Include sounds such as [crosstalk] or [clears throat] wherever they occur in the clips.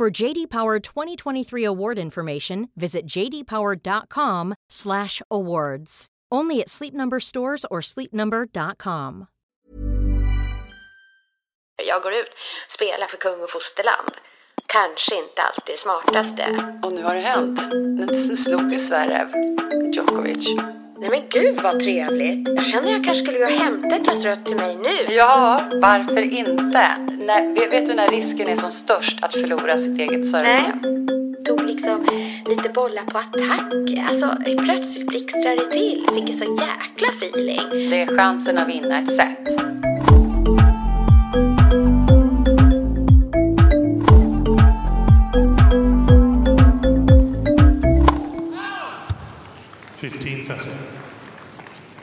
For JD Power 2023 award information, visit jdpower.com/awards. Only at Sleep Number stores or sleepnumber.com. Jag går ut, spelar för kung och fosterland. Kanske inte alltid det smartaste. Och nu har det hänt. Nu slog ju Zverev Djokovic. Nej men gud vad trevligt. Jag känner att jag kanske skulle gå och hämta ett glas rött till mig nu. Ja, varför inte? När, vet du när risken är som störst att förlora sitt eget servegame? Nej. Tog liksom lite bollar på attack. Alltså plötsligt blixtrade det till. Fick en så jäkla feeling. Det är chansen att vinna ett set.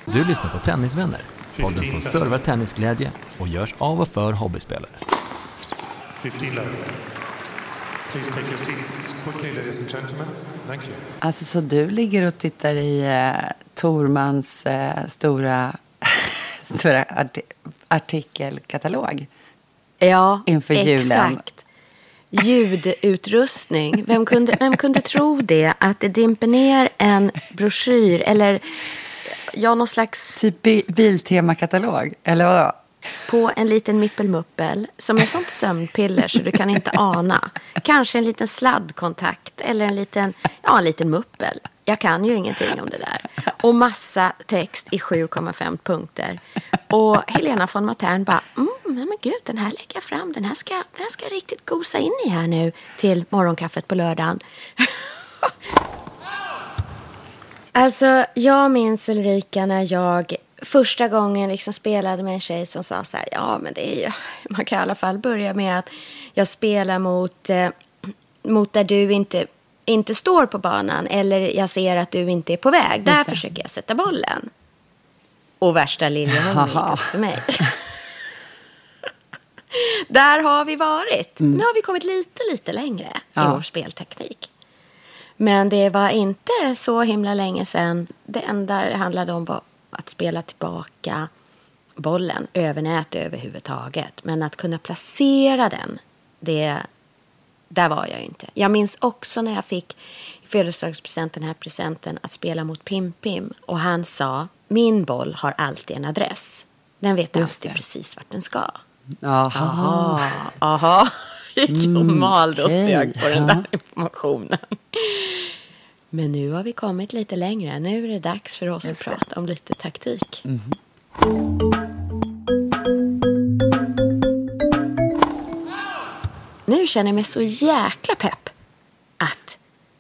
Du lyssnar på Tennisvänner, podden som servar tennisglädje och görs av och för hobbyspelare. 15 love. Please take your seats quickly, ladies and gentlemen. Thank you. Alltså, så du ligger och tittar i eh, Tormans eh, stora, [laughs] stora arti artikelkatalog? Ja, Inför julen. Ljudutrustning. Vem kunde, vem kunde tro det? Att det dimper ner en broschyr eller ja, någon slags... Typ bi Biltema-katalog, eller vadå? På en liten mippelmuppel som är sånt sömnpiller så du kan inte ana. Kanske en liten sladdkontakt eller en liten, ja, en liten muppel. Jag kan ju ingenting om det där. Och massa text i 7,5 punkter. Och Helena von Matern bara, mm, men gud, den här lägger jag fram. Den här ska, den här ska jag riktigt gosa in i här nu till morgonkaffet på lördagen. [laughs] Alltså, jag minns Ulrika när jag första gången liksom spelade med en tjej som sa så här, ja men det är ju, man kan i alla fall börja med att jag spelar mot, eh, mot där du inte, inte står på banan eller jag ser att du inte är på väg. Där försöker jag sätta bollen. Och värsta Liljeholmen gick upp för mig. [laughs] Där har vi varit. Mm. Nu har vi kommit lite, lite längre ja. i vår spelteknik. Men det var inte så himla länge sedan. Det enda det handlade om var att spela tillbaka bollen över nät överhuvudtaget. Men att kunna placera den, det, där var jag ju inte. Jag minns också när jag fick i födelsedagspresent den här presenten att spela mot Pim Pim. Och han sa, min boll har alltid en adress. Den vet alltid precis vart den ska. Aha. Aha. [laughs] Gick och malde och sög på den där informationen. Men nu har vi kommit lite längre. Nu är det dags för oss Just att prata om lite taktik. Mm. Nu känner jag mig så jäkla pepp att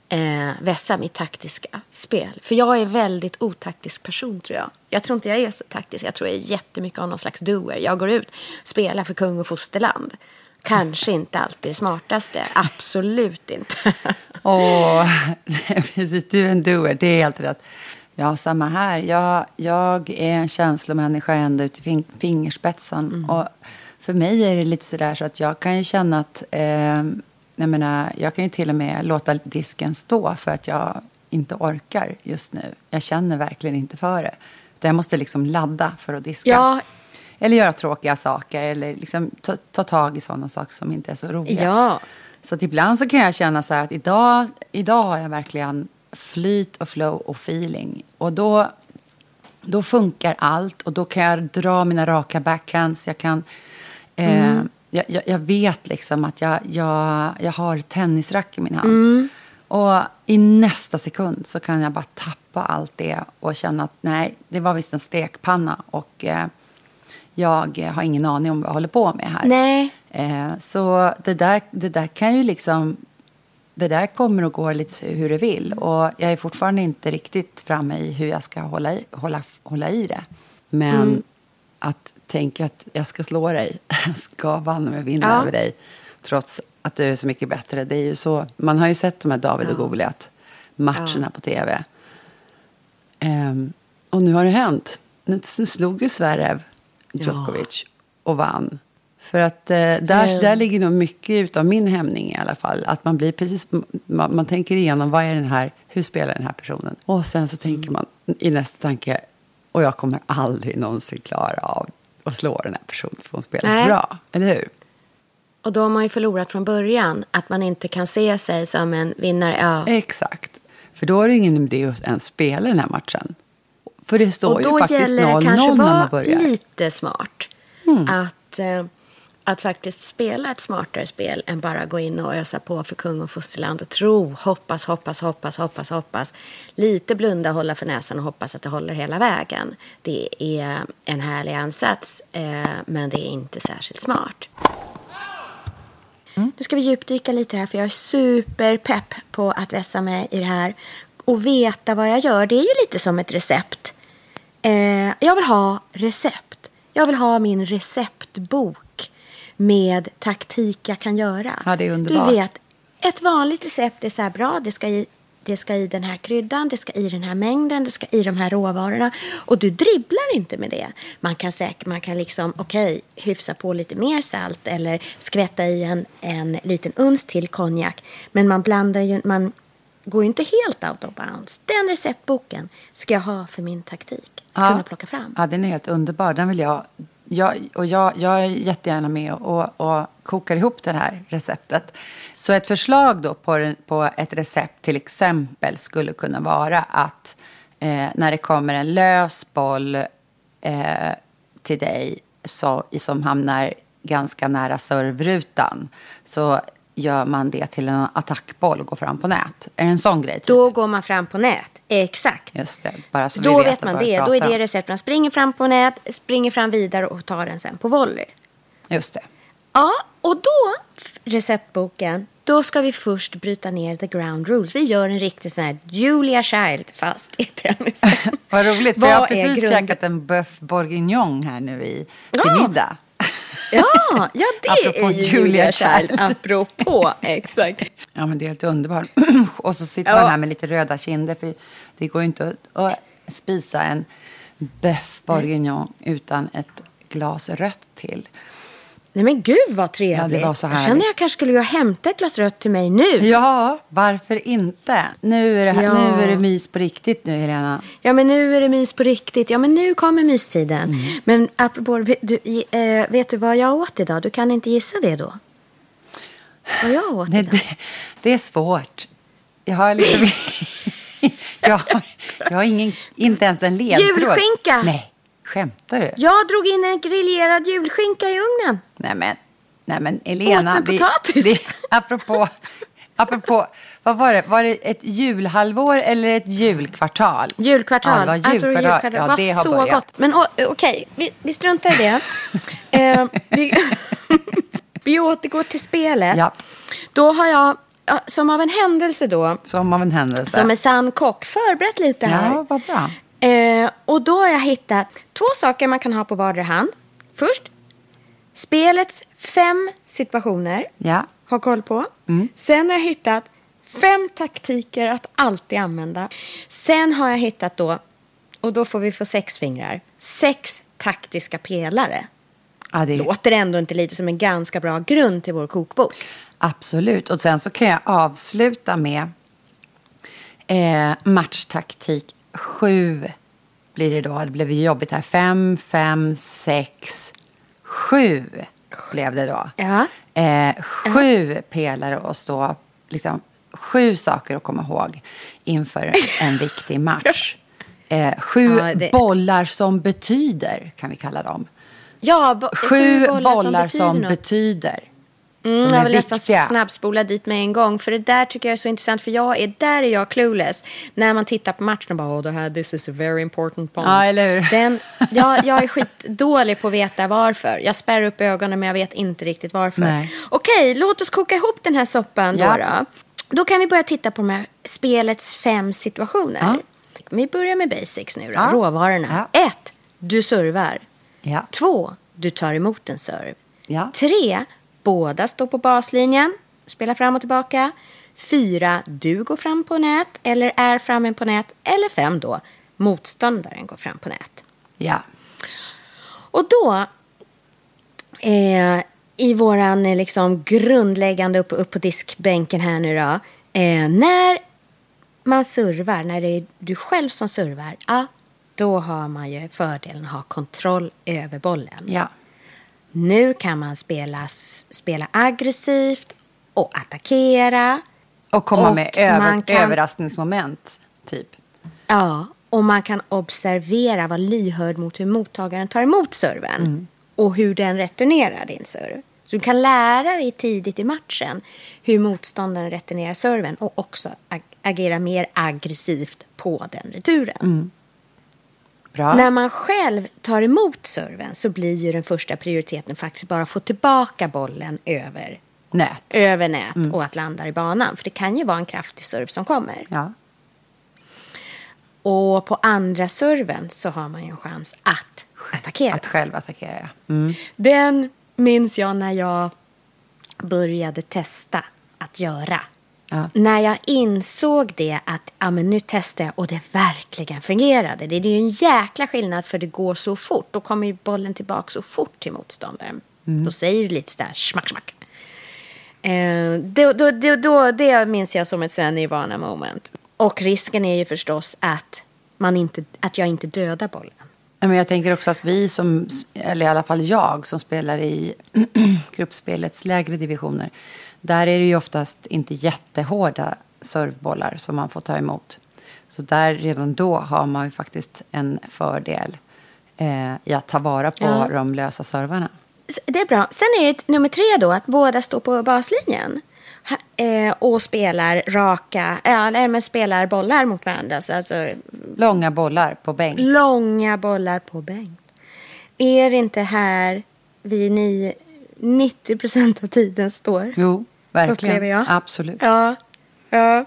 eh, vässa mitt taktiska spel. För jag är en väldigt otaktisk person tror jag. Jag tror inte jag är så taktisk. Jag tror jag är jättemycket av någon slags doer. Jag går ut, spelar för kung och fosterland. Kanske inte alltid det smartaste. Absolut inte. [laughs] Åh, precis. Du är en doer. Det är helt rätt. Ja, samma här. Jag, jag är en känslomänniska ända ut i fingerspetsen. Mm. Och för mig är det lite sådär så att jag kan ju känna att... Eh, jag, menar, jag kan ju till och med låta disken stå för att jag inte orkar just nu. Jag känner verkligen inte för det. Jag måste liksom ladda för att diska. Ja, eller göra tråkiga saker eller liksom ta, ta tag i sådana saker som inte är så roliga. Ja. Så att ibland så kan jag känna så här att idag, idag har jag verkligen flyt och flow och feeling. Och då, då funkar allt och då kan jag dra mina raka backhands. Jag kan... Eh, mm. jag, jag, jag, vet liksom att jag, jag, jag har tennisrack i min hand. Mm. Och i nästa sekund så kan jag bara tappa allt det och känna att nej, det var visst en stekpanna. Och... Eh, jag har ingen aning om vad jag håller på med här. Nej. Eh, så det där, det där kan ju liksom... Det där kommer att gå lite hur det vill. Och jag är fortfarande inte riktigt framme i hur jag ska hålla i, hålla, hålla i det. Men mm. Att tänka att jag ska slå dig, [laughs] jag ska banne mig vinna ja. över dig. Trots att du är så mycket bättre. Det är ju så. Man har ju sett de här David och Ja. Goliat matcherna på tv. Ehm, och nu har det hänt. Nu slog ju Zverev Djokovic och vann. För att eh, där, Mm. där ligger nog mycket av min hämning i alla fall. Att man blir precis, man, man tänker igenom vad är den här, hur spelar den här personen? Och sen så tänker man i nästa tanke, och jag kommer aldrig någonsin klara av att slå den här personen för hon spelar Nej. bra. Eller hur? Och då har man ju förlorat från början. Att man inte kan se sig som en vinnare. Ja. Exakt. För då är det ingen idé att ens spela den här matchen. För det står Och ju då faktiskt 0-0 gäller det kanske när man vara börjar. lite smart. Att, eh, att faktiskt spela ett smartare spel än bara gå in och ösa på för kung och fosterland och tro, hoppas, hoppas, hoppas, hoppas, hoppas. Lite blunda, hålla för näsan och hoppas att det håller hela vägen. Det är en härlig ansats, eh, men det är inte särskilt smart. Nu ska vi djupdyka lite här för jag är superpepp på att vässa mig i det här och veta vad jag gör. Det är ju lite som ett recept. Eh, jag vill ha recept. Jag vill ha min receptbok med taktik jag kan göra. Ja, det är underbart. Du vet, ett vanligt recept är så här bra. Det ska i det ska i den här kryddan, det ska i den här mängden, det ska i de här råvarorna. Och du dribblar inte med det. Man kan säkert, man kan liksom, okej, hyfsa på lite mer salt eller skvätta i en, en liten uns till konjak. Men man blandar ju, man går ju inte helt out of bounds. Den receptboken ska jag ha för min taktik. Att kunna plocka fram. Ja, den är helt underbar. Den vill jag jag och jag, jag är jättegärna med och, och kokar ihop det här receptet. Så ett förslag då på, på ett recept till exempel skulle kunna vara att eh, när det kommer en lös boll eh, till dig så, som hamnar ganska nära servrutan så gör man det till en attackboll och går fram på nät. Är det en sån grej? Typ? Då går man fram på nät. Exakt. Just det, bara så Då vi vet, vet man det. Då är det om. recept. Man springer fram på nät, springer fram vidare och tar den sen på volley. Just det. Ja, och då, receptboken, då ska vi först bryta ner the ground rules. Vi gör en riktig sån här Julia Child fast i tennisen. [laughs] Vad roligt, för Vad jag har precis grund- käkat en bœuf bourguignon här nu i, till Ja. middag. Ja, ja [laughs] det Apropå är ju Julia. Child. [laughs] Apropå, exakt. Ja, men det är helt underbart. [clears throat] och så sitter Ja. man här med lite röda kinder, för det går ju inte att, att spisa en bœuf bourguignon utan ett glas rött till. Nej men gud vad trevligt. Ja, jag känner jag kanske skulle gå och hämta ett glas rött till mig nu. Ja, varför inte? Nu är det, Ja. nu är det mys på riktigt nu, Helena. Ja, men nu är det mys på riktigt. Ja, men nu kommer mystiden. Mm. Men apropå, vet du, eh, vet du vad jag åt idag? Du kan inte gissa det då? Vad jag åt Nej, idag? det, det är svårt. Jag har liksom... [laughs] jag, har, jag har ingen, inte ens en ledtråd. Julskinka! Nej, skämtar du? Jag drog in en griljerad julskinka i ugnen. Nej men, nej men Elena. Åt med potatis. Det, apropå, apropå, vad var det? Var det ett julhalvår eller ett julkvartal? Julkvartal. Ja, det var julkvartal. julkvartal. Ja, det var så börjat. gott. Men okej, vi, vi struntar i det. [laughs] eh, vi, [laughs] vi återgår till spelet. Ja. Då har jag, ja, som av en händelse då, Som av en händelse. som en sann kock, förberett lite här. Ja, vad bra. Eh, och då har jag hittat två saker man kan ha på vardera hand. Först, spelets fem situationer. Ja. Ha koll på. Sen har jag hittat fem taktiker att alltid använda. Sen har jag hittat då, och då får vi få sex fingrar, sex taktiska pelare. Ja, det Låter ändå inte lite som en ganska bra grund till vår kokbok? Absolut. Och sen så kan jag avsluta med eh, matchtaktik sju blir det då. Det blev ju jobbigt här. Fem, fem, sex, sju blev det då. Ja. Eh, sju pelare och stå, liksom sju saker att komma ihåg inför en [laughs] viktig match. Eh, sju Ja, det- bollar som betyder, kan vi kalla dem. Ja, bo- Sju bollar, som, betyder något. betyder. Mm, jag vill nästan snabbspola dit med en gång. För det där tycker jag är så intressant. För jag är, där är jag clueless. När man tittar på matchen och bara, oh, det här, this is a very important point. Ja, eller hur? Den, ja, [laughs] jag är skitdålig på att veta varför. Jag spärrar upp ögonen men jag vet inte riktigt varför. Nej. Okej, låt oss koka ihop den här soppan Ja. då, då. Då kan vi börja titta på de här spelets fem situationer. Ja. Vi börjar med basics nu då, Ja. råvarorna. Ja. Ett, du servar. Ja. Två, du tar emot en serve. Ja. Tre, båda står på baslinjen. spelar fram och tillbaka. Fyra, du går fram på nät eller är framme på nät. Eller fem då, motståndaren går fram på nät. Ja. Och då, eh, i våran eh, liksom grundläggande upp, upp på diskbänken här nu då. Eh, när man servar, när det är du själv som servar, ja, då har man ju fördelen att ha kontroll över bollen. Ja. Nu kan man spela, spela aggressivt och attackera. Och komma Och med över, kan- överraskningsmoment, typ. Ja, och man kan observera, vara lyhörd mot hur mottagaren tar emot serven. Och hur den returnerar din serv. Så du kan lära dig tidigt i matchen hur motståndaren returnerar serven och också ag- agera mer aggressivt på den returen. Bra. När man själv tar emot serven så blir ju den första prioriteten faktiskt bara att få tillbaka bollen över, Nät. över nät och att landa i banan. För det kan ju vara en kraftig serv som kommer. Ja. Och på andra serven så har man ju en chans att attackera. Att själv attackera, ja. Mm. Den minns jag när jag började testa att göra. Ja. När jag insåg det att ja, men nu testar jag och det verkligen fungerade. Det är ju en jäkla skillnad för det går så fort. Då kommer ju bollen tillbaka så fort till motståndaren. Då säger det lite sådär smack smack. Eh, då, då, då, då, det minns jag som ett nirvana moment. Och risken är ju förstås att, man inte, att jag inte dödar bollen. Men jag tänker också att vi som, eller i alla fall jag som spelar i [clears throat] gruppspelets lägre divisioner. Där är det ju oftast inte jättehårda servbollar som man får ta emot. Så där redan då har man ju faktiskt en fördel eh, i att ta vara på Ja. de lösa servarna. Det är bra. Sen är det nummer tre då, att båda står på baslinjen. Eh, och spelar raka, eller men spelar bollar mot varandra. Så alltså Långa bollar på bänk. långa bollar på bänk. Är det inte här vi ni, 90 procent av tiden står? Jo, verkligen. Upplever jag. Absolut. Ja, ja.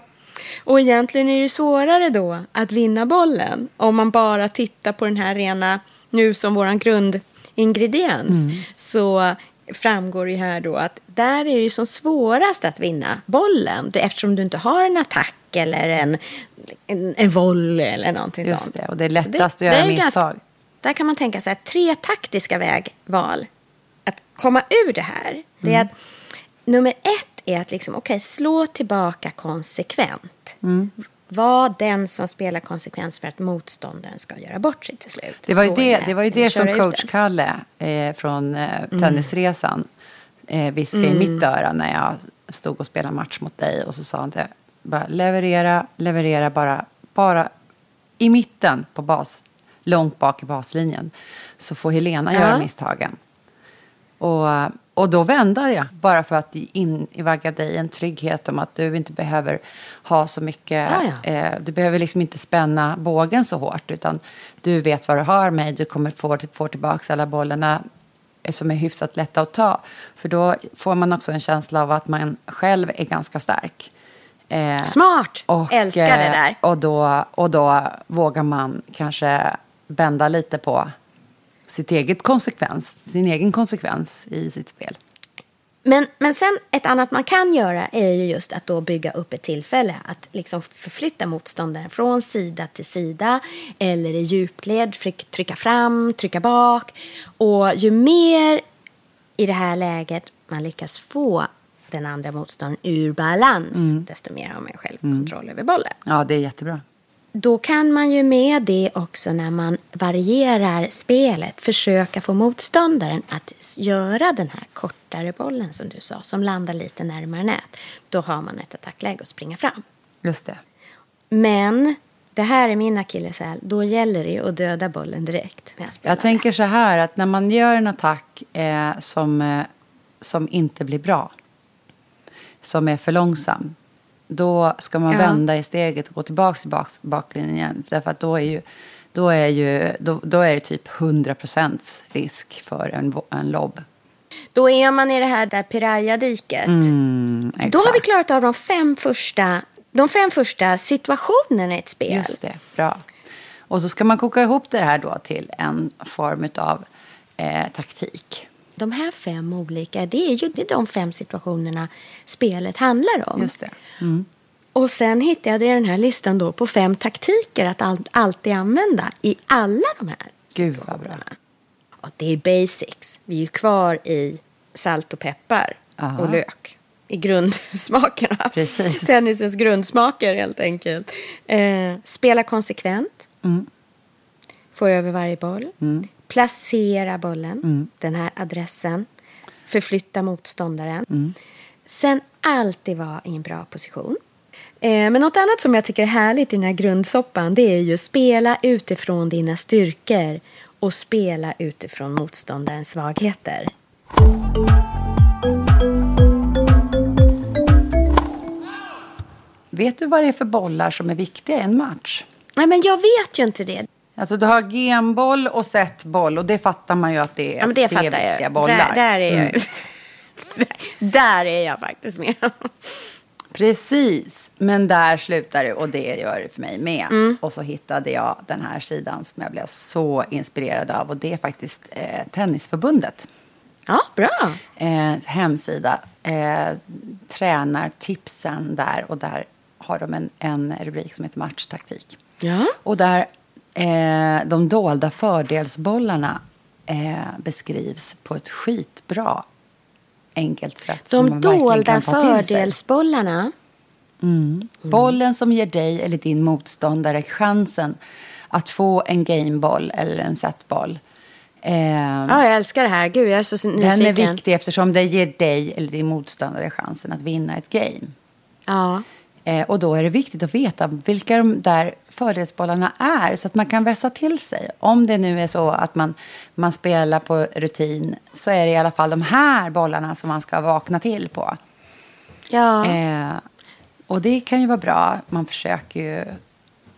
Och egentligen är det svårare då att vinna bollen om man bara tittar på den här rena, nu som våran grundingrediens, Mm. så framgår det här då att där är det som svårast att vinna bollen Det- eftersom du inte har en attack eller en, en, en volley eller någonting Just sånt. det, och det är lättast att göra misstag. Ganska, där kan man tänka sig tre taktiska vägval komma ur det här. Det Mm. är att nummer ett är att liksom, okay, slå tillbaka konsekvent. Mm. Var den som spelar konsekvens för att motståndaren ska göra bort sig till slut. Det var ju Slå det, det, var ju det som coach. Kalle eh, från eh, Mm. Tennisresan eh, viskade i mitt öra när jag stod och spelade match mot dig. Och så sa han till bara leverera, leverera bara, bara i mitten på bas, långt bak i baslinjen. Så får Helena Ja. göra misstagen. Och, och då vände jag, bara för att invagga dig en trygghet om att du inte behöver ha så mycket, Ja, ja. eh, du behöver liksom inte spänna bågen så hårt, utan du vet vad du har mig, du kommer få, få tillbaka alla bollarna eh, som är hyfsat lätta att ta. För då får man också en känsla av att man själv är ganska stark. Eh, Smart! Älskar det eh, där. Och då, och då vågar man kanske bända lite på sitt eget konsekvens, sin egen konsekvens i sitt spel. Men, men sen ett annat man kan göra är ju just att då bygga upp ett tillfälle att liksom förflytta motståndaren från sida till sida eller i djupled, tryck- trycka fram, trycka bak. Och ju mer i det här läget man lyckas få den andra motståndaren ur balans, desto mer har man själv kontroll över bollen. Ja, det är jättebra. Då kan man ju med det också när man varierar spelet försöka få motståndaren att göra den här kortare bollen som du sa, som landar lite närmare nät. Då har man ett attackläge att springa fram. Just det. Men det här är min akilleshäl. Då gäller det ju att döda bollen direkt. När jag, Jag tänker så här att när man gör en attack eh, som, eh, som inte blir bra, som är för långsam, då ska man Ja. vända i steget och gå tillbaka till bak, baklinjen. Därför att då är ju, då är ju, då, då är det typ 100% risk för en, en lobb. Då är man i det här där piraya-diket. Mm, Då har vi klarat av de fem första, de fem första situationerna i ett spel. Just det, bra. Och så ska man koka ihop det här då till en form av eh, taktik. De här fem olika, det är ju de fem situationerna spelet handlar om. Just det. Mm. Och sen hittade jag den här listan då på fem taktiker att all, alltid använda i alla de här Gud bra. Och det är basics. Vi är ju kvar i salt och peppar Aha. och lök. I grundsmakerna. Precis. [laughs] Tennisens grundsmaker helt enkelt. Eh, spela konsekvent. Mm. Få över varje boll. Placera bollen. Mm. Den här adressen. Förflytta motståndaren. Mm. Sen alltid vara i en bra position. Eh, men något annat som jag tycker är härligt i den här grundsoppan det är ju spela utifrån dina styrkor och spela utifrån motståndarens svagheter. Vet du vad det är för bollar som är viktiga i en match? Nej, men jag vet ju inte det. Alltså du har genboll och setboll och det fattar man ju att det är, Ja, men det fattar viktiga jag. bollar. Där, där är jag. Mm. [laughs] där är jag faktiskt med. [laughs] Precis, men där slutar det och det gör det för mig med. Mm. Och så hittade jag den här sidan som jag blev så inspirerad av och det är faktiskt eh, Tennisförbundet. Ja, bra. Eh, hemsida. Eh, tränartipsen där och där har de en, en rubrik som heter matchtaktik. Ja. Och där eh, de dolda fördelsbollarna eh, beskrivs på ett skitbra enkelt sätt. De dolda fördelsbollarna. Mm. Bollen som ger dig eller din motståndare chansen att få en gameboll eller en setboll. Eh, Ja, jag älskar det här. Gud, jag är så nyfiken. den är viktig eftersom det ger dig eller din motståndare chansen att vinna ett game. Ja. Eh, och då är det viktigt att veta vilka de där fördelsbollarna är så att man kan vässa till sig. Om det nu är så att man, man spelar på rutin så är det i alla fall de här bollarna som man ska vakna till på. Ja. Eh, och det kan ju vara bra. Man försöker ju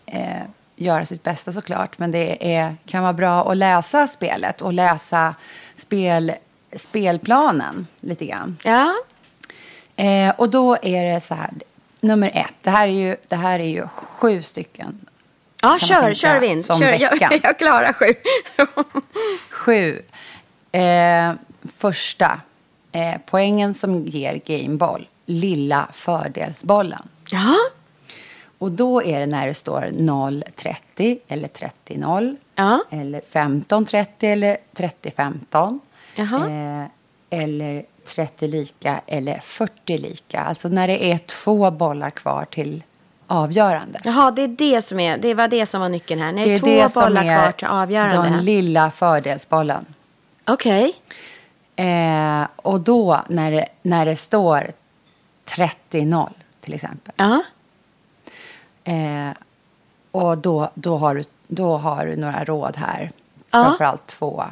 eh, göra sitt bästa såklart. Men det är, kan vara bra att läsa spelet och läsa spel, spelplanen lite grann. ja. Eh, och då är det så här. Nummer ett. Det här är ju, det här är ju sju stycken. Ja, kör, kör Vin. som Kör. Jag, veckan. [laughs] jag klarar sju. [laughs] Sju. Eh, första. Eh, poängen som ger gameboll. Lilla fördelsbollen. ja. Och då är det när det står 0-30 eller 30-0. Ja. Eller 15-30 eller 30-15. Jaha. Eh, eller 30 lika eller 40 lika. Alltså när det är två bollar kvar till avgörande. Jaha, det är det som är, det var det som var nyckeln här. När det är, två det bollar kvar till avgörande. Den lilla fördelsbollen. Okej. Eh, och då när det, när det står 30-0 till exempel. Ja. Eh, och då, då, har du, då har du några råd här. Ja. Framförallt två.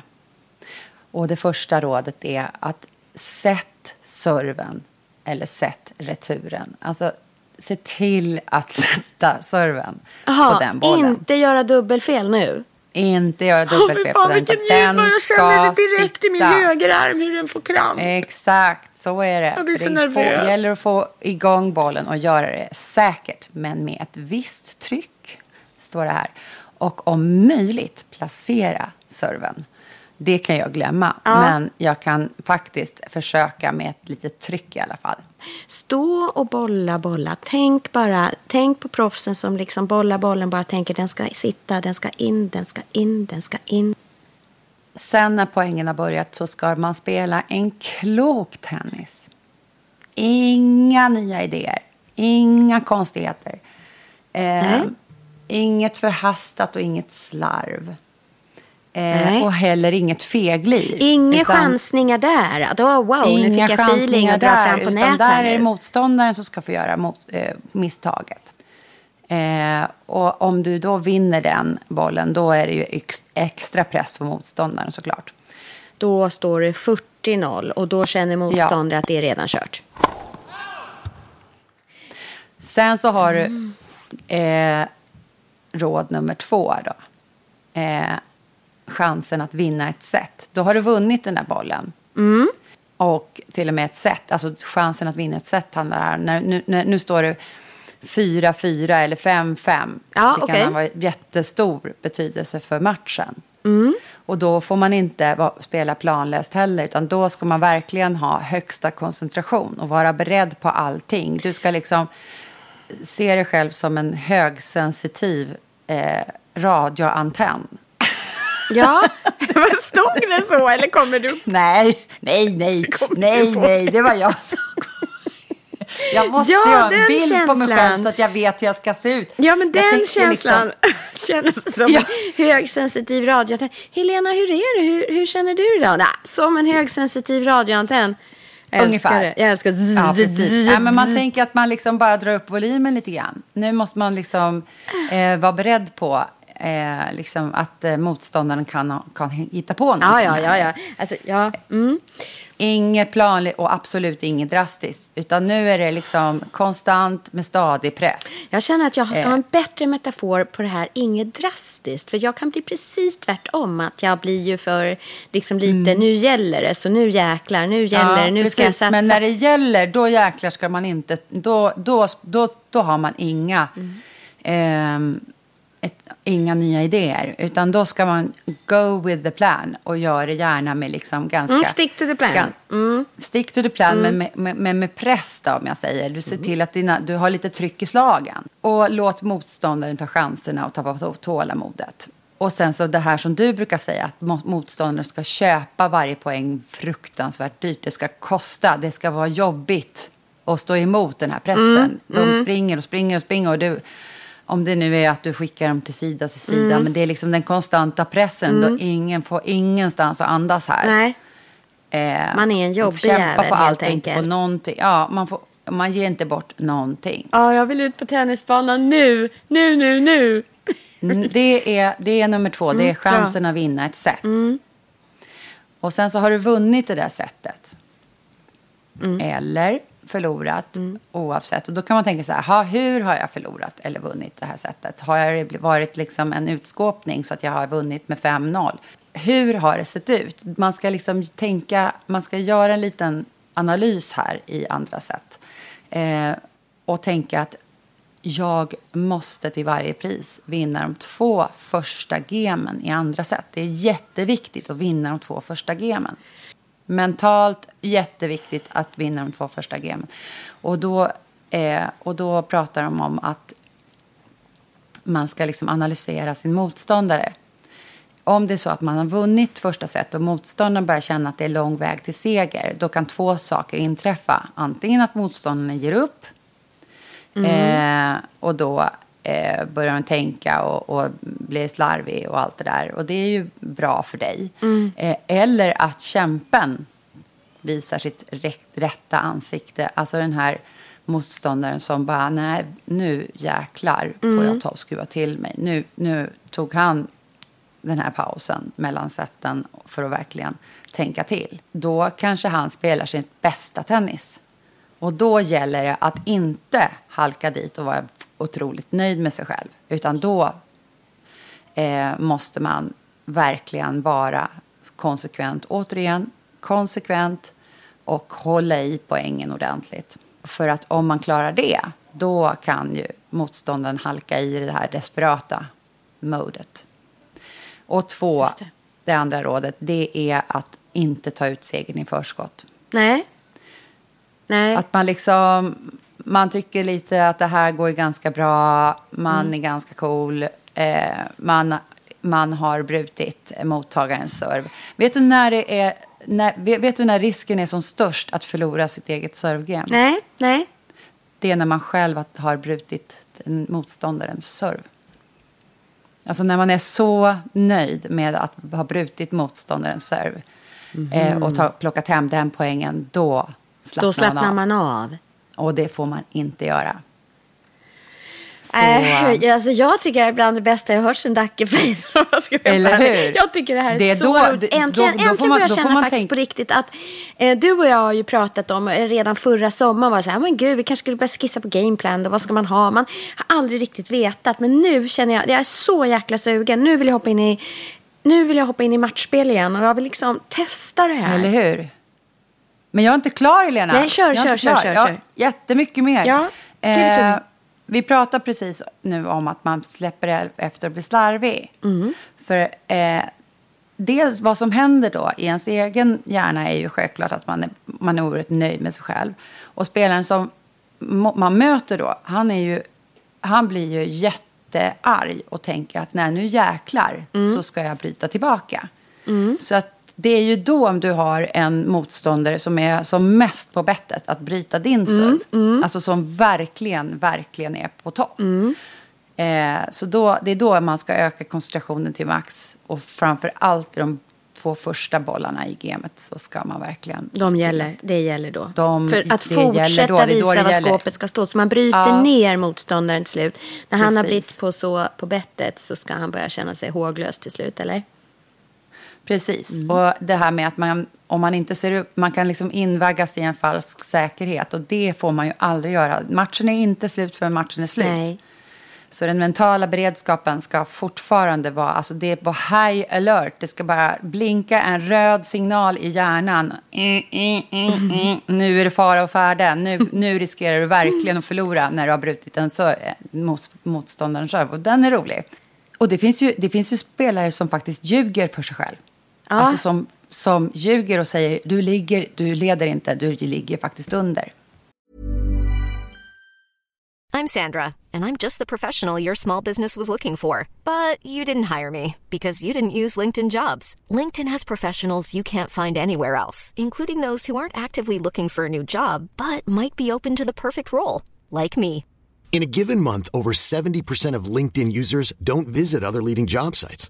Och det första rådet är att sätt serven eller sätt returen. Alltså se till att [laughs] sätta serven på Jaha, den bollen. inte göra dubbelfel nu. Inte göra dubbelfel på fan, den. den! Jag känner det direkt i min sitta. högerarm hur den får kramp. Exakt, så är det. Jag blir så det nervös. Får, gäller att få igång bollen och göra det säkert, men med ett visst tryck, står det här. Och om möjligt placera serven. Det kan jag glömma, men jag kan faktiskt försöka med ett litet tryck i alla fall. Stå och bolla, bolla. Tänk bara, tänk på proffsen som liksom bollar bollen, bara tänker den ska sitta, den ska in, den ska in, den ska in. Sen när poängen har börjat så ska man spela en klok tennis. Inga nya idéer, inga konstigheter. Eh, inget förhastat och inget slarv. Eh, och heller inget feglir. Inga Utan chansningar där. Då, wow, nu Inga fick jag feeling och dra där, fram på utan nät där är det nu. motståndaren som ska få göra mot, eh, misstaget. Eh, och om du då vinner den bollen, då är det ju ex- extra press på motståndaren såklart. Då står det 40-0 och då känner motståndare att det är redan kört. Sen så har Mm. du eh, råd nummer två då. Chansen att vinna ett set. Då har du vunnit den där bollen. Mm. Och till och med ett set. Alltså chansen att vinna ett set handlar. När, nu, när, nu står det 4-4 eller 5-5. Ja, det okej. kan ha jättestor betydelse för matchen. Mm. Och då får man inte spela planlöst heller, utan då ska man verkligen ha högsta koncentration och vara beredd på allting. Du ska liksom se dig själv som en högsensitiv eh, radioantenn. Ja, [laughs] men stod det så eller kommer du? Nej, nej, nej, nej, nej, det var jag som Jag måste Ja, ha en bild på mig känslan. själv så att jag vet hur jag ska se ut. Ja, men den tänker känslan liksom- [laughs] känns som Ja. en högsensitiv radioantenn. Helena, hur är det? Hur, hur känner du idag? Som en högsensitiv radioantenn. Jag älskar Ungefär. det. Jag älskar zzz, Ja, precis. Ja, men man tänker att man liksom bara drar upp volymen lite grann. Nu måste man liksom eh, vara beredd på eh, liksom att eh, motståndaren kan, kan hitta på någonting. Ja, ja, ja. ja. Alltså, ja. Mm. Inget planligt och absolut inget drastiskt. Utan nu är det liksom konstant med stadig press. Jag känner att jag ska Eh. ha en bättre metafor på det här, inget drastiskt. För jag kan bli precis tvärtom. Att jag blir ju för, liksom lite, nu gäller det, så nu jäklar, nu gäller det, nu ska jag precis. satsa. Men när det gäller, då jäklar ska man inte... Då, då, då, då har man inga, Mm. ehm, ett, inga nya idéer. Utan då ska man go with the plan och göra det gärna med liksom ganska... Mm, stick to the plan. gan- Mm. Stick to the plan, men med, med, med, med press då, om jag säger. Du ser till att dina, du har lite tryck i slagen. Och låt motståndaren ta chanserna och tappa tå- tålamodet. Och sen så det här som du brukar säga, att mo- motståndaren ska köpa varje poäng fruktansvärt dyrt. Det ska kosta, det ska vara jobbigt att stå emot den här pressen. De springer och springer och springer och du... Om det nu är att du skickar dem till sida till sida, men det är liksom den konstanta pressen. Då ingen får ingenstans att andas här. Nej. Eh, Man är en jobbig kämpa jävel, för helt allt och inte enkelt. någonting. Ja, man, får, man ger inte bort någonting. Ja, jag vill ut på tennisbanan nu, nu, nu, nu. Mm, Det är, det är nummer två, det är Mm, bra. chansen att vinna ett set. Och sen så har du vunnit det där setet. Mm. Eller förlorat, oavsett. Och då kan man tänka så här, "Ha, hur har jag förlorat eller vunnit det här setet? Har det varit liksom en utskåpning så att jag har vunnit med 5-0? Hur har det sett ut? Man ska liksom tänka, man ska göra en liten analys här i andra sätt. Eh, och tänka att jag måste till varje pris vinna de två första gemen i andra set. Det är jätteviktigt att vinna de två första gemen. Mentalt jätteviktigt att vinna de två första gemen. Och då, eh, och då pratar de om att man ska liksom analysera sin motståndare. Om det är så att man har vunnit första set och motståndaren börjar känna att det är lång väg till seger, då kan två saker inträffa. Antingen att motståndaren ger upp Eh, och då eh, börjar de tänka och, och blir slarvig och allt det där. Och det är ju bra för dig. Eh, eller att kämpen visar sitt rätt, rätta ansikte. Alltså den här motståndaren som bara, nej, nu jäklar får jag ta och skruva till mig. Nu, nu tog han den här pausen mellan sätten för att verkligen tänka till. Då kanske han spelar sin bästa tennis. Och då gäller det att inte halka dit och vara otroligt nöjd med sig själv. Utan då eh, måste man verkligen vara konsekvent. Återigen, konsekvent och hålla i poängen ordentligt. För att om man klarar det, då kan ju motståndaren halka i det här desperata modet. Och två, det. det. andra rådet, det är att inte ta ut segern i förskott. Nej. Nej. Att man liksom, man tycker lite att det här går ganska bra, man Mm. är ganska cool, eh, man, man har brutit mottagarens serve. Vet du när det är, när, vet, vet du när risken är som störst att förlora sitt eget servegame? Nej. Nej. Det är när man själv har brutit motståndarens serve. Alltså när man är så nöjd med att ha brutit motståndarens serve eh, och ta, plockat hem den poängen, då slappnar, Då slappnar av. man av. Och det får man inte göra. Så, Äh, alltså jag tycker det är bland det bästa jag hört sen vara Eller hur? Jag tycker det här är, Det är så då- roligt. Äntligen, då- då äntligen man- börjar jag känna man faktiskt tänka- på riktigt att eh, du och jag har ju pratat om eh, redan förra sommaren var så här, men gud, vi kanske skulle börja skissa på gameplan och vad ska man ha? Man har aldrig riktigt vetat, men nu känner jag, jag är så jäkla sugen. Nu vill jag hoppa in i, nu vill jag hoppa in i matchspel igen och jag vill liksom testa det här. Eller hur? Men jag är inte klar, Helena. Nej, kör, jag är kör, kör, klar. kör, har kör. Jättemycket mer. Ja, me. vi pratar precis nu om att man släpper efter att bli slarvig. Mm. För eh, det, vad som händer då i ens egen hjärna är ju självklart att man är, man är oerhört nöjd med sig själv. Och spelaren som man möter då, han, är ju, han blir ju jättearg och tänker att när nu jäklar mm. så ska jag bryta tillbaka. Mm. Så att det är ju då om du har en motståndare som är som mest på bettet att bryta din mm, serve. Mm. Alltså som verkligen, verkligen är på topp. Mm. Eh, så då, det är då man ska öka koncentrationen till max. Och framför allt de två första bollarna i gamet så ska man verkligen... De gäller, det gäller då. De, För att fortsätta då, visa var skåpet ska stå. Så man bryter ja. ner motståndaren till slut. När Precis. han har blivit på, så, på bettet så ska han börja känna sig håglös till slut, eller? Precis. Mm. Och det här med att man, om man inte ser upp, man kan liksom invaggas i en falsk säkerhet. Och det får man ju aldrig göra. Matchen är inte slut förrän matchen är slut. Nej. Så den mentala beredskapen ska fortfarande vara, alltså det är på high alert. Det ska bara blinka en röd signal i hjärnan. Mm, [laughs] mm. Nu är det fara och färde. Nu, nu riskerar du verkligen att förlora när du har brutit en mot, motståndarens serve. Och den är rolig. Och det finns, ju, det finns ju spelare som faktiskt ljuger för sig själv. Ja. Alltså som, som ljuger och säger du, ligger, du leder inte, du ligger faktiskt under. I'm Sandra and I'm just the professional your small business was looking for. But you didn't hire me because you didn't use LinkedIn jobs. LinkedIn has professionals you can't find anywhere else, including those who aren't actively looking for a new job but might be open to the perfect role, like me. In a given month, over 70% of LinkedIn users don't visit other leading job sites.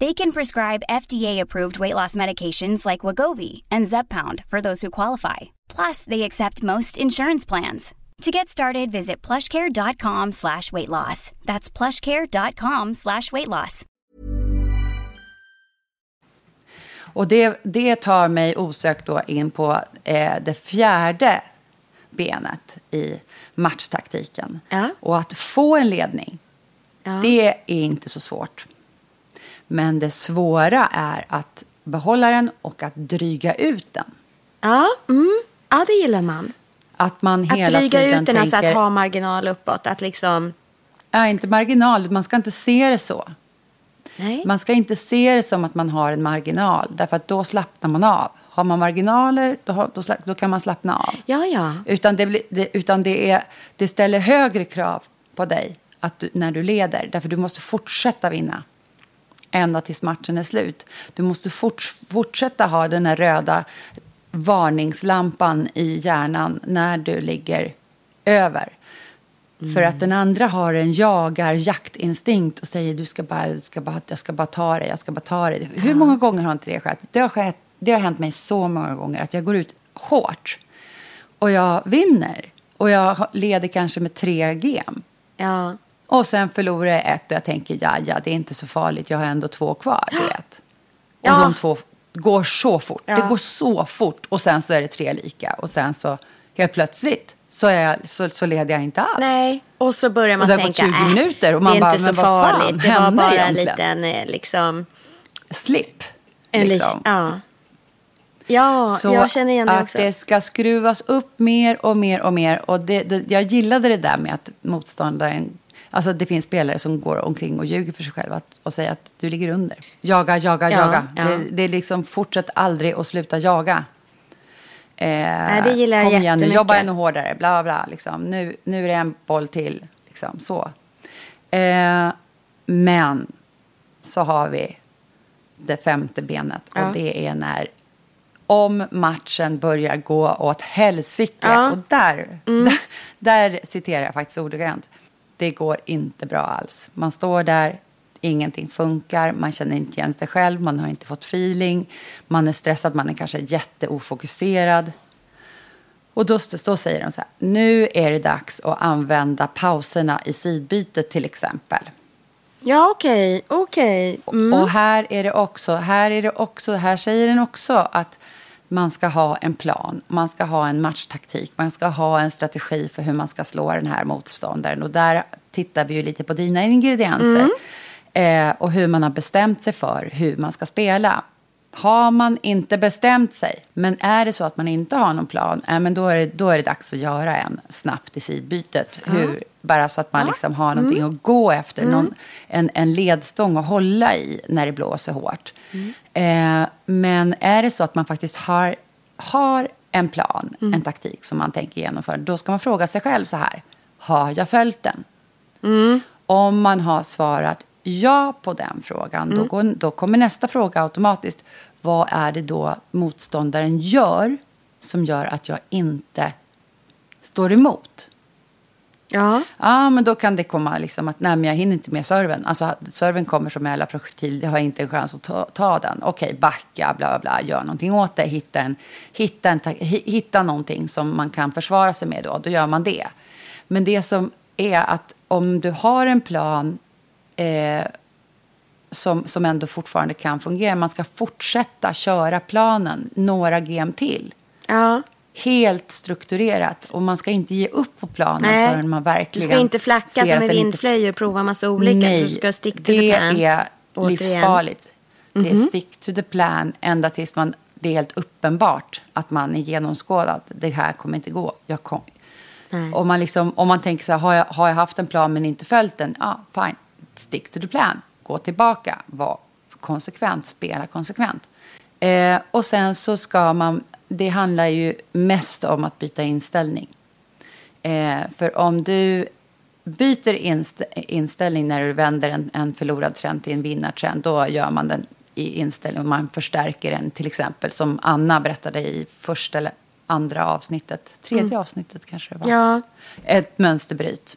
They can prescribe FDA-approved weight loss medications like Wagovi and Zepbound for those who qualify. Plus, they accept most insurance plans. To get started, visit plushcare.com slash weight loss. That's plushcare.com slash weight loss. Och det, det tar mig osökt då in på eh, det fjärde benet i matchtaktiken. Ja. Och att få en ledning, ja. det är inte så svårt. Men det svåra är att behålla den och att dryga ut den. Ja, mm. ja det gillar man. Att man hela att dryga tiden ut den, alltså att ha marginal uppåt. Att liksom... Ja, inte marginal. Man ska inte se det så. Nej. Man ska inte se det som att man har en marginal. Därför att då slappnar man av. Har man marginaler, då, då, då kan man slappna av. Ja, ja. Utan, det, det, utan det, är, det ställer högre krav på dig att du, när du leder. Därför du måste fortsätta vinna ända tills matchen är slut. Du måste fort, fortsätta ha den här röda varningslampan i hjärnan när du ligger över. Mm. För att den andra har en jagar jaktinstinkt och säger du ska bara, ska bara, jag ska bara ta dig, jag ska bara ta dig. Hur många gånger har inte det skett? Det har, skett, det har hänt mig så många gånger att jag går ut hårt och jag vinner. Och jag leder kanske med tre gem. Ja. Och sen förlorar jag ett och jag tänker ja, ja, det är inte så farligt, jag har ändå två kvar. Du vet. Och ja. de två går så fort. Ja. Det går så fort. Och sen så är det tre lika. Och sen så helt plötsligt så, är jag, så, så leder jag inte alls. Nej, och så börjar man tänka, det har gått 20 äh, minuter och man det är bara, inte så farligt. Det var bara egentligen? en liten eh, liksom... Slip. En liksom. ja. Ja, så jag känner igen det också. att det ska skruvas upp mer och mer och mer. Och det, det, jag gillade det där med att motståndaren Alltså det finns spelare som går omkring och ljuger för sig själva och säger att du ligger under. Jaga, jaga, ja, jaga. Ja. Det, det är liksom fortsätt aldrig att sluta jaga. Eh, Nej, det gillar jag kom igen nu, jobba ännu hårdare, bla bla. Liksom. Nu, nu är det en boll till. Liksom, så. Eh, men så har vi det femte benet ja. och det är när om matchen börjar gå åt helsike. Ja. Och där, mm. där, [laughs] där citerar jag faktiskt ordagrant det går inte bra alls. Man står där, ingenting funkar, man känner inte igen sig själv, man har inte fått feeling, man är stressad, man är kanske jätteofokuserad. Och då, då säger de så här, nu är det dags att använda pauserna i sidbytet till exempel. Ja, okej, okay, okej. Okay. Mm. Och här är det också, här är det också, här säger den också att man ska ha en plan, man ska ha en matchtaktik, man ska ha en strategi för hur man ska slå den här motståndaren. Och där tittar vi ju lite på dina ingredienser. Eh, och hur man har bestämt sig för hur man ska spela. Har man inte bestämt sig, men är det så att man inte har någon plan, eh, men då, är det, då är det dags att göra en snabbt i sidbytet. Hur, bara så att man liksom har någonting att gå efter, någon, en, en ledstång att hålla i när det blåser hårt. Eh, men är det så att man faktiskt har, har en plan, en taktik som man tänker genomföra, då ska man fråga sig själv så här, har jag följt den? Om man har svarat ja på den frågan, då, går, då kommer nästa fråga automatiskt. Vad är det då motståndaren gör som gör att jag inte står emot? Ja. Ja, men då kan det komma liksom att nej, men jag hinner inte med serven. Alltså serven kommer som en jävla projektil, jag har inte en chans att ta, ta den. Okej, backa, bla bla bla, gör någonting åt det, hitta, en, hitta, en, ta- hi- hitta någonting som man kan försvara sig med då, då gör man det. Men det som är att om du har en plan eh, som, som ändå fortfarande kan fungera, man ska fortsätta köra planen några game till ja. helt strukturerat. Och man ska inte ge upp på planen Nej. förrän man Du verkligen ska inte flacka som en vindflöjel och prova massa olika. Nej, du ska stick to det the plan. är Återigen. livsfarligt. Det Mhm. är stick to the plan ända tills man, det är helt uppenbart att man är genomskådad. Det här kommer inte gå. Jag kom. Nej. Om, man liksom, om man tänker så här, har jag, har jag haft en plan men inte följt den? Ja, fine. Stick to the plan. Gå tillbaka. Var konsekvent. Spela konsekvent. Eh, och sen så ska man, det handlar ju mest om att byta inställning. Eh, för om du byter inst inställning när du vänder en, en förlorad trend till en vinnartrend, då gör man den i inställning och man förstärker den till exempel som Anna berättade i första eller andra avsnittet, tredje avsnittet kanske det var. Ja, Ett mönsterbryt.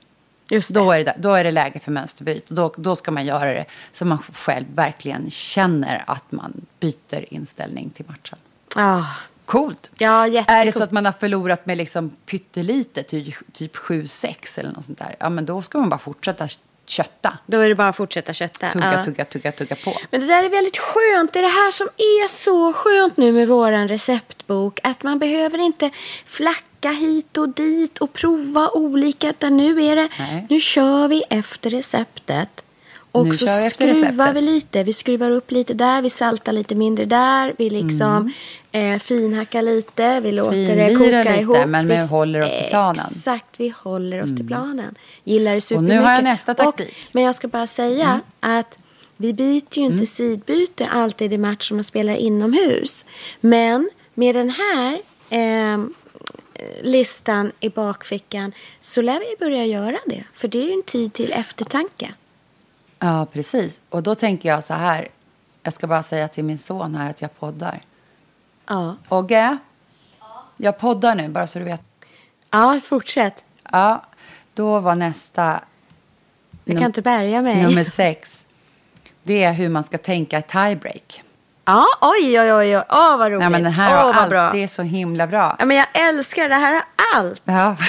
Just det. Då är, det, då är det läge för mönsterbryt. Och då, då ska man göra det så man själv verkligen känner att man byter inställning till matchen. Ja, Coolt! ja Är det jättekul. så att man har förlorat med liksom pyttelite, typ, typ 7-6 eller något sånt där, ja men då ska man bara fortsätta kötta. Då är det bara att fortsätta kötta. Tugga, Ja. tugga, tugga, tugga på. Men det där är väldigt skönt. Det är det här som är så skönt nu med våran receptbok. Att man behöver inte flacka hit och dit och prova olika. Utan nu är det, Nej. nu kör vi efter receptet. Och Nu så vi skruvar vi lite. Vi skruvar upp lite där, vi saltar lite mindre där. Vi liksom eh, finhackar lite, vi låter det Mm. Koka lite, ihop. men vi vi håller oss till planen. Mm. Exakt, vi håller oss till planen. Gillar det Och supermycket. nu har jag nästa taktik. Och, men jag ska bara säga att vi byter ju inte sidbyte alltid i match som man spelar inomhus. Men med den här ehm, listan i bakfickan så lär vi börja göra det. För det är ju en tid till eftertanke. Ja, precis. Och då tänker jag så här, jag ska bara säga till min son här att jag poddar. Ja, Ogge, jag poddar nu, bara så du vet. ja fortsätt. Ja, då var nästa Jag kan inte bärga mig. nummer sex. Det är hur man ska tänka i tiebreak. Ja, oj, oj, oj. oj. Åh, vad roligt. Nej, men den här Åh, vad allt. bra. Det är så himla bra. Ja, men jag älskar det här har allt. Ja. [laughs]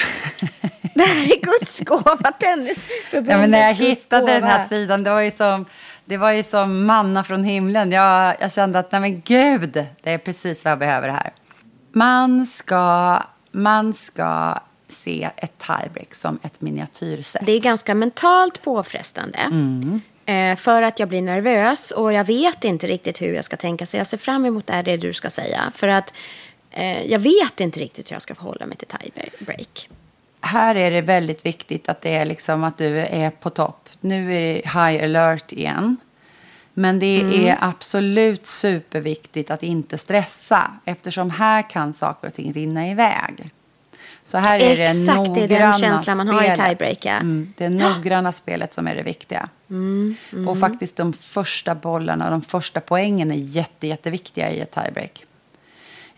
Det här är Guds gåva, Tennisförbundets ja, men när jag hittade den här sidan, det var ju som, det var ju som manna från himlen. Jag, jag kände att, nej men gud, det är precis vad jag behöver här. Man ska, man ska se ett tiebreak som ett miniatyrset. Det är ganska mentalt påfrestande. Mm. Eh, för att jag blir nervös och jag vet inte riktigt hur jag ska tänka. Så jag ser fram emot det, här, det du ska säga. För att eh, jag vet inte riktigt hur jag ska förhålla mig till tiebreak. här är det väldigt viktigt att det är liksom att du är på topp. Nu är det high alert igen. Men det Mm. är absolut superviktigt att inte stressa eftersom här kan saker och ting rinna iväg. Så här är det Exakt, det är den noggranna känslan man har i spelet. tiebreak, ja. Mm, det noggranna spelet som är det viktiga. Mm, Och faktiskt de första bollarna, de första poängen är jätte, jätteviktiga i ett tiebreak.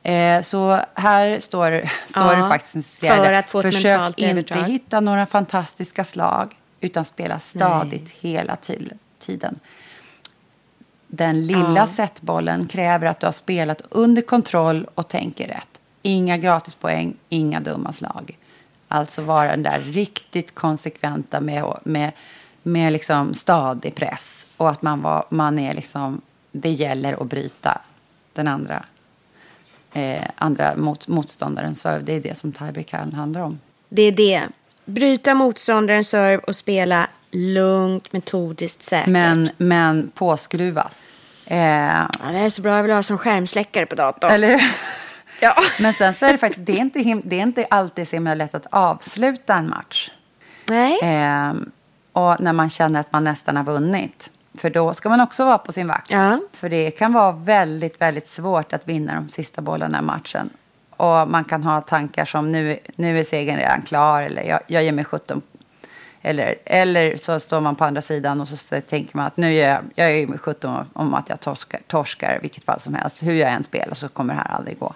Eh, så här står, står Ja, det faktiskt för att få Försök inte övertag. hitta några fantastiska slag utan spela stadigt hela till, tiden. Den lilla Ja. setbollen kräver att du har spelat under kontroll och tänker rätt. Inga gratispoäng, inga dumma slag. Alltså vara den där riktigt konsekventa med, med, med liksom stadig press. Och att man, var, man är liksom, det gäller att bryta den andra eh, andra mot, motståndarens serve. Det är det som tiebreak handlar om. Det är det. Bryta motståndarens serve och spela lugnt, metodiskt, säkert. Men, men påskruvat. Eh, ja, det är så bra, jag vill ha som skärmsläckare på datorn. eller? Ja. Men sen så är det faktiskt, det är inte, him- det är inte alltid så himla lätt att avsluta en match. Nej. Eh, och när man känner att man nästan har vunnit. För då ska man också vara på sin vakt. Ja. För det kan vara väldigt, väldigt svårt att vinna de sista bollarna i matchen. Och man kan ha tankar som nu, nu är segern redan klar eller jag, jag ger mig 17. Eller, eller så står man på andra sidan och så tänker man att nu gör jag, jag ger mig 17 om att jag torskar, torskar vilket fall som helst. Hur jag än spelar så kommer det här aldrig gå.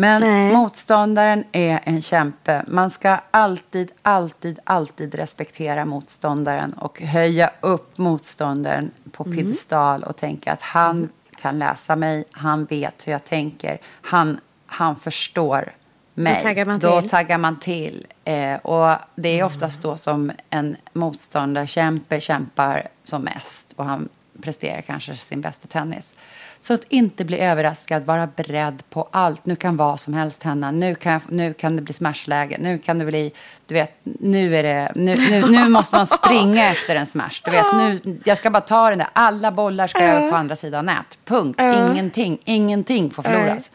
Men Nej. motståndaren är en kämpe. Man ska alltid, alltid, alltid respektera motståndaren och höja upp motståndaren på Mm. piedestal och tänka att han kan läsa mig, han vet hur jag tänker, han, han förstår mig. taggar man Då till. taggar man till. Eh, och det är oftast då som en motståndarkämpe kämpar som mest och han presterar kanske sin bästa tennis. Så att inte bli överraskad, vara beredd på allt. Nu kan vad som helst hända. Nu kan, nu kan det bli smashläge. Nu kan det bli, du vet, nu är det, nu, nu, nu måste man springa [laughs] efter en smash. Du vet, nu, jag ska bara ta den där. Alla bollar ska över på andra sidan nät. Punkt. Ingenting, ingenting får förloras.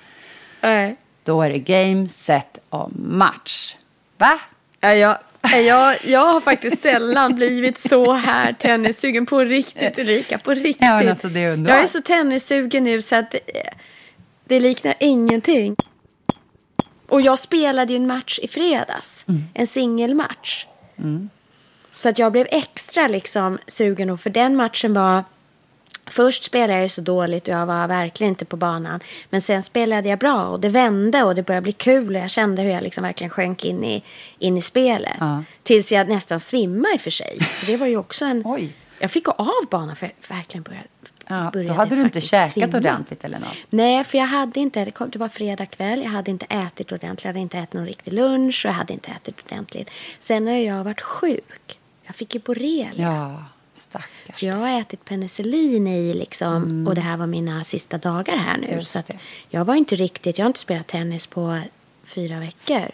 Då är det game, set och match. Va? Ja, jag, jag, jag har faktiskt sällan blivit så här tennissugen på riktigt, Erika. På riktigt. Ja, men alltså, det är jag är så tennissugen nu så att det, det liknar ingenting. Och jag spelade ju en match i fredags. Mm. En singelmatch. Så att jag blev extra liksom sugen. Och för den matchen var... Först spelade jag så dåligt och jag var verkligen inte på banan. Men sen spelade jag bra och det vände och det började bli kul. Och jag kände hur jag liksom verkligen sjönk in i, in i spelet. Ja. Tills jag nästan svimmade i och för sig. För det var ju också en... Oj. Jag fick gå av banan för jag verkligen började, Ja, då hade du inte käkat svimma. ordentligt eller något. Nej, för jag hade inte, det var fredag kväll, jag hade inte ätit ordentligt, jag hade inte ätit någon riktig lunch och jag hade inte ätit ordentligt. Sen har jag varit sjuk. Jag fick ju borrelia. Ja, stackars. Så jag har ätit penicillin i liksom, och det här var mina sista dagar här nu. Mm. Just så jag var inte riktigt, jag har inte spelat tennis på fyra veckor.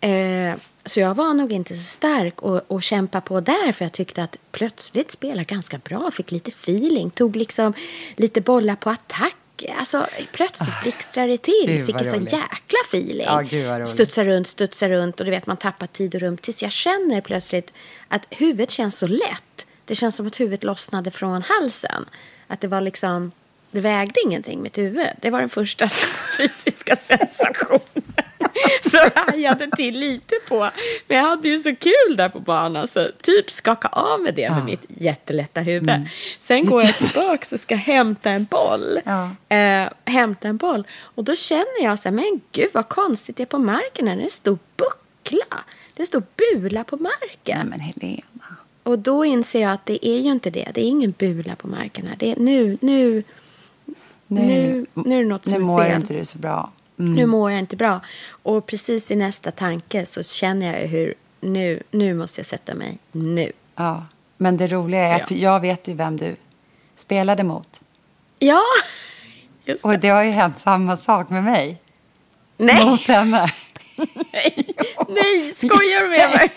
Eh, så jag var nog inte så stark och, och kämpa på där för jag tyckte att plötsligt spela ganska bra, fick lite feeling, tog liksom lite bollar på attack. Alltså plötsligt blixtrade det till, Ah, Gud, fick en sån jäkla feeling. Ja, gud, vad roligt. Studsa runt, studsa runt och du vet man tappar tid och rum tills jag känner plötsligt att huvudet känns så lätt. Det känns som att huvudet lossnade från halsen. Att det var liksom, det vägde ingenting mitt huvud. Det var den första [laughs] fysiska sensationen. [laughs] Så jag hajade till lite på. Men jag hade ju så kul där på banan så typ skaka av med det med mitt jättelätta huvud. Sen går jag [laughs] tillbaka och ska hämta en boll. Ja. Eh, hämta en boll. Och då känner jag så här, men gud vad konstigt det är på marken. Det är en stor buckla. Det stor bula på marken. Nej, men Helena. Och då inser jag att det är ju inte det. Det är ingen bula på marken här. Det är nu, nu, nu, nu är det något som nu är mår fel. inte du så bra. Nu mår jag inte bra. Och precis i nästa tanke så känner jag hur nu, nu måste jag sätta mig. Nu. Ja. Men det roliga är Ja. att jag vet ju vem du spelade mot. Ja, just det. Och det har ju hänt samma sak med mig. Nej, Mot henne. nej, nej, skojar du med mig?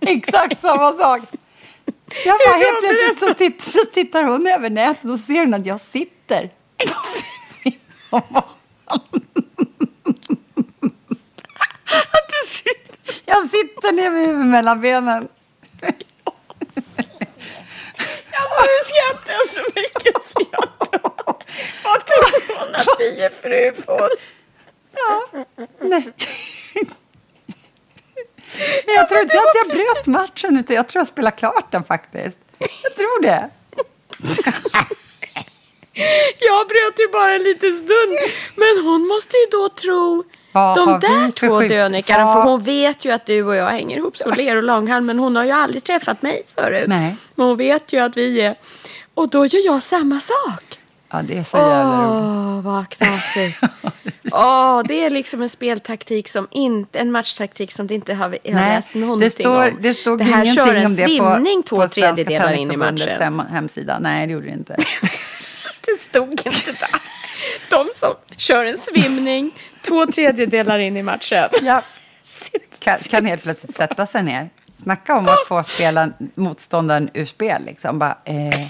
Exakt samma sak. Jag bara helt plötsligt så, titt, så tittar hon över nätet och ser hon att jag sitter. [laughs] Du sitter... Jag sitter ner med huvudet mellan benen. Ja, nu skrattar jag så mycket så jag dör. Vad tror hon att vi är fru på? Ja, nej. Men jag tror inte att jag bröt matchen, utan jag tror jag spelade klart den faktiskt. Jag tror det. Jag bröt ju bara en liten stund. Men hon måste ju då tro Vad de där två dönikarna. Vad- För hon vet ju att du och jag hänger ihop så ler och långhalm. Men hon har ju aldrig träffat mig förut. Nej. Men hon vet ju att vi är... Och då gör jag samma sak. Ja, det är så jävla roligt. Åh, vad knasigt. Åh, det är liksom en speltaktik som inte, en matchtaktik som det inte har, har läst någonting det står, om. det stod det här ingenting kör en om det svimning på, två på tredjedelar in i matchen. hem- hemsida. Nej, det gjorde det inte. [laughs] Det stod inte där. De som kör en svimning två tredjedelar in i matchen. Ja. Kan, kan helt plötsligt sätta sig ner. Snacka om att få spela motståndaren ur spel. Liksom. Bara, eh,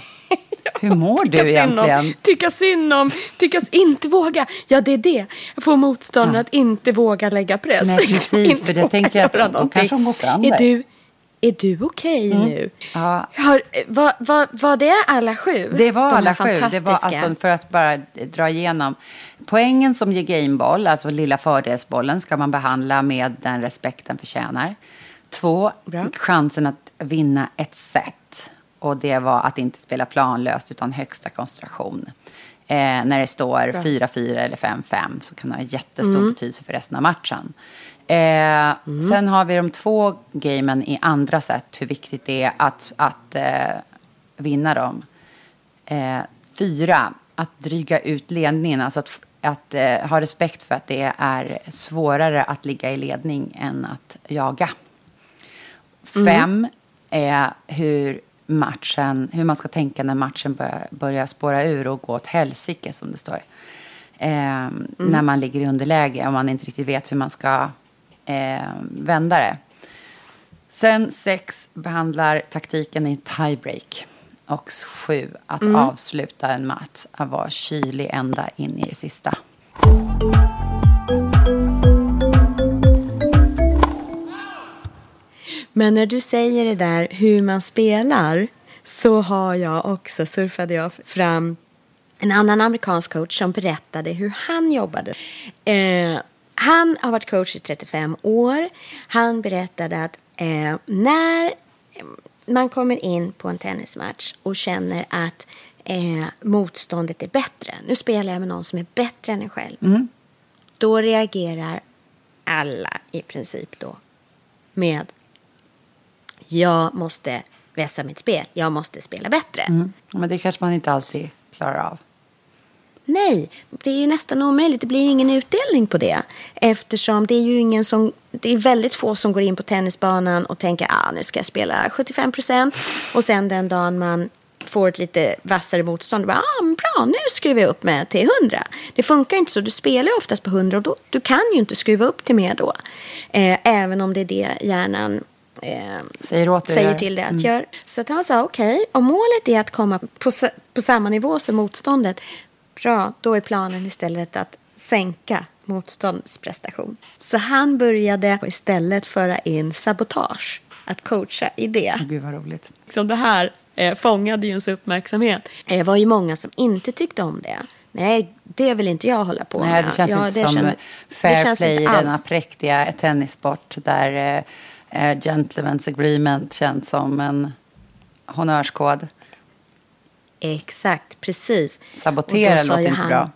hur mår Tycka du synd om- egentligen? Tycka synd om, tyckas inte våga. Ja, det är det. Få motståndaren Ja. att inte våga lägga press. Nej, [laughs] precis, inte för det tänker jag att någonting. kanske de går sönder. Är du, är du okej nu? Mm. Ja. Har, var, var, var det alla sju? Det var De alla sju. Det var alltså för att bara dra igenom. Poängen som ger gameboll, alltså lilla fördelsbollen, ska man behandla med den respekt den förtjänar. Två, Bra. chansen att vinna ett set. Och det var att inte spela planlöst utan högsta koncentration. Eh, när det står 4-4 eller 5-5 så kan det ha jättestor betydelse för resten av matchen. Eh, Sen har vi de två gamen i andra set, hur viktigt det är att, att eh, vinna dem. Eh, fyra, att dryga ut ledningen. Alltså att, att eh, ha respekt för att det är svårare att ligga i ledning än att jaga. Fem är hur matchen, hur man ska tänka när matchen börjar, börjar spåra ur och gå åt helsike som det står. Eh, När man ligger i underläge och man inte riktigt vet hur man ska eh, vända det. Sen sex behandlar taktiken i tiebreak. Och sju, att avsluta en match, att vara kylig ända in i det sista. Men när du säger det där hur man spelar så har jag också surfade jag fram en annan amerikansk coach som berättade hur han jobbade. Eh, han har varit coach i 35 år. Han berättade att eh, när man kommer in på en tennismatch och känner att eh, motståndet är bättre. Nu spelar jag med någon som är bättre än en själv. Då reagerar alla i princip då med jag måste vässa mitt spel. Jag måste spela bättre. Mm. Men det kanske man inte alltid klarar av. Nej, det är ju nästan omöjligt. Det blir ingen utdelning på det. Eftersom det är ju ingen som... Det är väldigt få som går in på tennisbanan och tänker ah, nu ska jag spela 75 procent. Och sen den dagen man får ett lite vassare motstånd. Bara, ah, bra, nu skruvar jag upp med till 100. Det funkar inte så. Du spelar oftast på 100 och då, du kan ju inte skruva upp till mer då. Eh, även om det är det hjärnan eh, Säger dig säger göra. till det att gör. Så att han sa okej, om målet är att komma på, på samma nivå som motståndet, bra, då är planen istället att sänka motståndsprestation. Så han började istället föra in sabotage, att coacha i det. Gud vad roligt. Liksom det här eh, fångade ju ens uppmärksamhet. Det var ju många som inte tyckte om det. Nej, det vill inte jag hålla på Nej, med. det känns Ja, inte det som det fair play i denna präktiga tennissport där eh, eh, gentlemen's agreement känns som en honnörskod. Exakt, precis. Sabotera låter inte han- bra.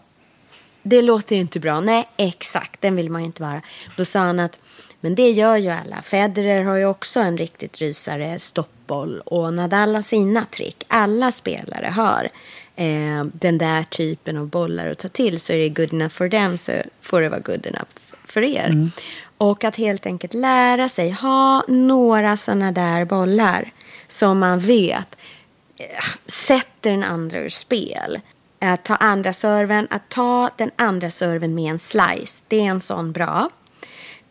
Det låter inte bra. Nej, exakt. Den vill man ju inte vara. Då sa han att men det gör ju alla. Federer har ju också en riktigt rysare stoppboll och Nadal har sina trick. Alla spelare har eh, den där typen av bollar att ta till. Så är det good enough for them så får det vara good enough för er. Och att helt enkelt lära sig ha några sådana där bollar som man vet Eh, sätter den andra ur spel. Att ta andra serven, att ta den andra serven med en slice, det är en sån bra.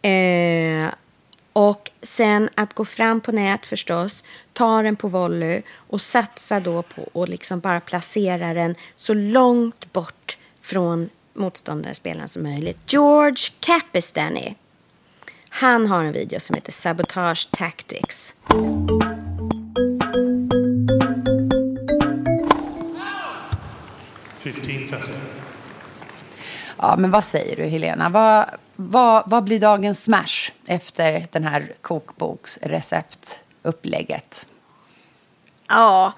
Eh, och sen att gå fram på nät förstås, ta den på volley och satsa då på att liksom bara placera den så långt bort från motståndarspelaren som möjligt. George Capistani, han har en video som heter Sabotage Tactics. Fifteen thirty. Ja, men vad säger du Helena? Vad, vad, vad blir dagens smash efter den här kokboksreceptupplägget? Ja,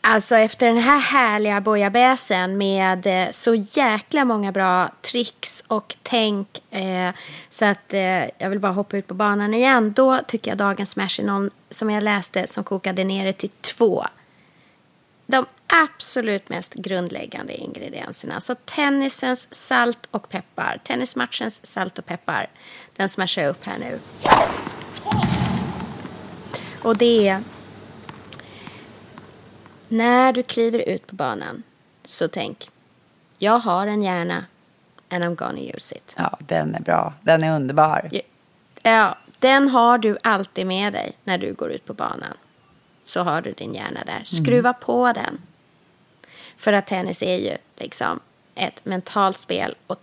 alltså efter den här härliga bouillabaisen med eh, så jäkla många bra tricks och tänk eh, så att eh, jag vill bara hoppa ut på banan igen. Då tycker jag dagens smash är någon som jag läste som kokade ner det till två. De absolut mest grundläggande ingredienserna. Så tennisens salt och peppar. Tennismatchens salt och peppar. Den smashar jag upp här nu. Och det är när du kliver ut på banan så tänk Jag har en hjärna and I'm gonna use it. Ja, den är bra. Den är underbar. Ja, den har du alltid med dig när du går ut på banan. Så har du din hjärna där. Skruva mm. på den. För att tennis är ju liksom ett mentalt spel och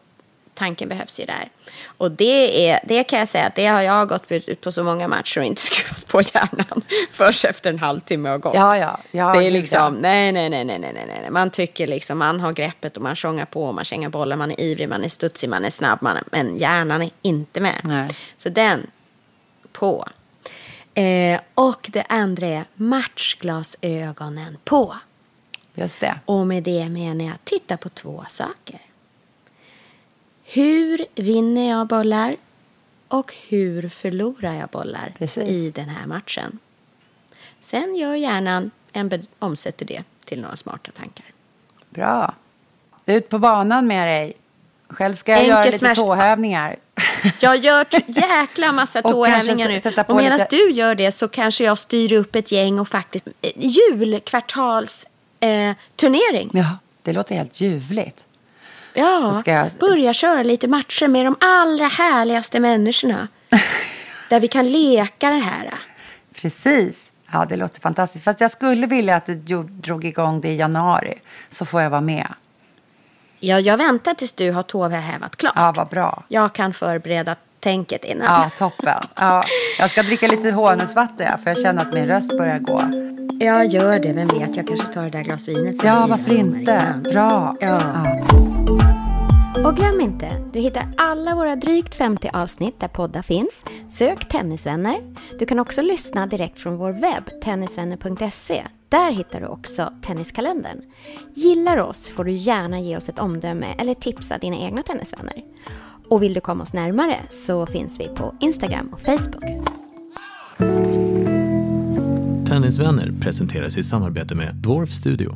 tanken behövs ju där. Och det, är, det kan jag säga att det har jag gått ut på så många matcher och inte [laughs] skruvat på hjärnan först efter en halvtimme har gått. Ja, ja. ja det är liksom, nej, nej, nej, nej, nej, nej. Man tycker liksom, man har greppet och man sjongar på, man känner bollen, man är ivrig, man är studsig, man är snabb, man, men hjärnan är inte med. Nej. Så den, på. Eh, och det andra är matchglasögonen på. Just det. Och med det menar jag titta på två saker. Hur vinner jag bollar? Och hur förlorar jag bollar Precis. i den här matchen? Sen gör hjärnan en omsätter det till några smarta tankar. Bra. Ut på banan med dig. Själv ska jag Enkel göra lite smash. tåhävningar. [laughs] Jag gör jäkla massa [laughs] tåhävningar nu. Och medan lite... du gör det så kanske jag styr upp ett gäng och faktiskt eh, julkvartals eh, turnering. Ja, det låter helt ljuvligt. Ja, ska... börja köra lite matcher med de allra härligaste människorna. [laughs] där vi kan leka det här. Precis. Ja, det låter fantastiskt. Fast jag skulle vilja att du drog igång det i januari. Så får jag vara med. Ja, jag väntar tills du har tårhävat klart. Ja, vad bra. Jag kan förbereda tänket innan. Ja, toppen. Ja, jag ska dricka lite honungsvatten, för jag känner att min röst börjar gå. Jag gör det, vem vet, jag kanske tar det där glas vinet. Ja, varför inte? Bra. Ja. ja. Och glöm inte, du hittar alla våra drygt 50 avsnitt där poddar finns. Sök Tennisvänner. Du kan också lyssna direkt från vår webb, tennisvänner.se. Där hittar du också Tenniskalendern. Gillar oss får du gärna ge oss ett omdöme eller tipsa dina egna tennisvänner. Och vill du komma oss närmare så finns vi på Instagram och Facebook. Tennisvänner presenteras i samarbete med Dwarf Studio.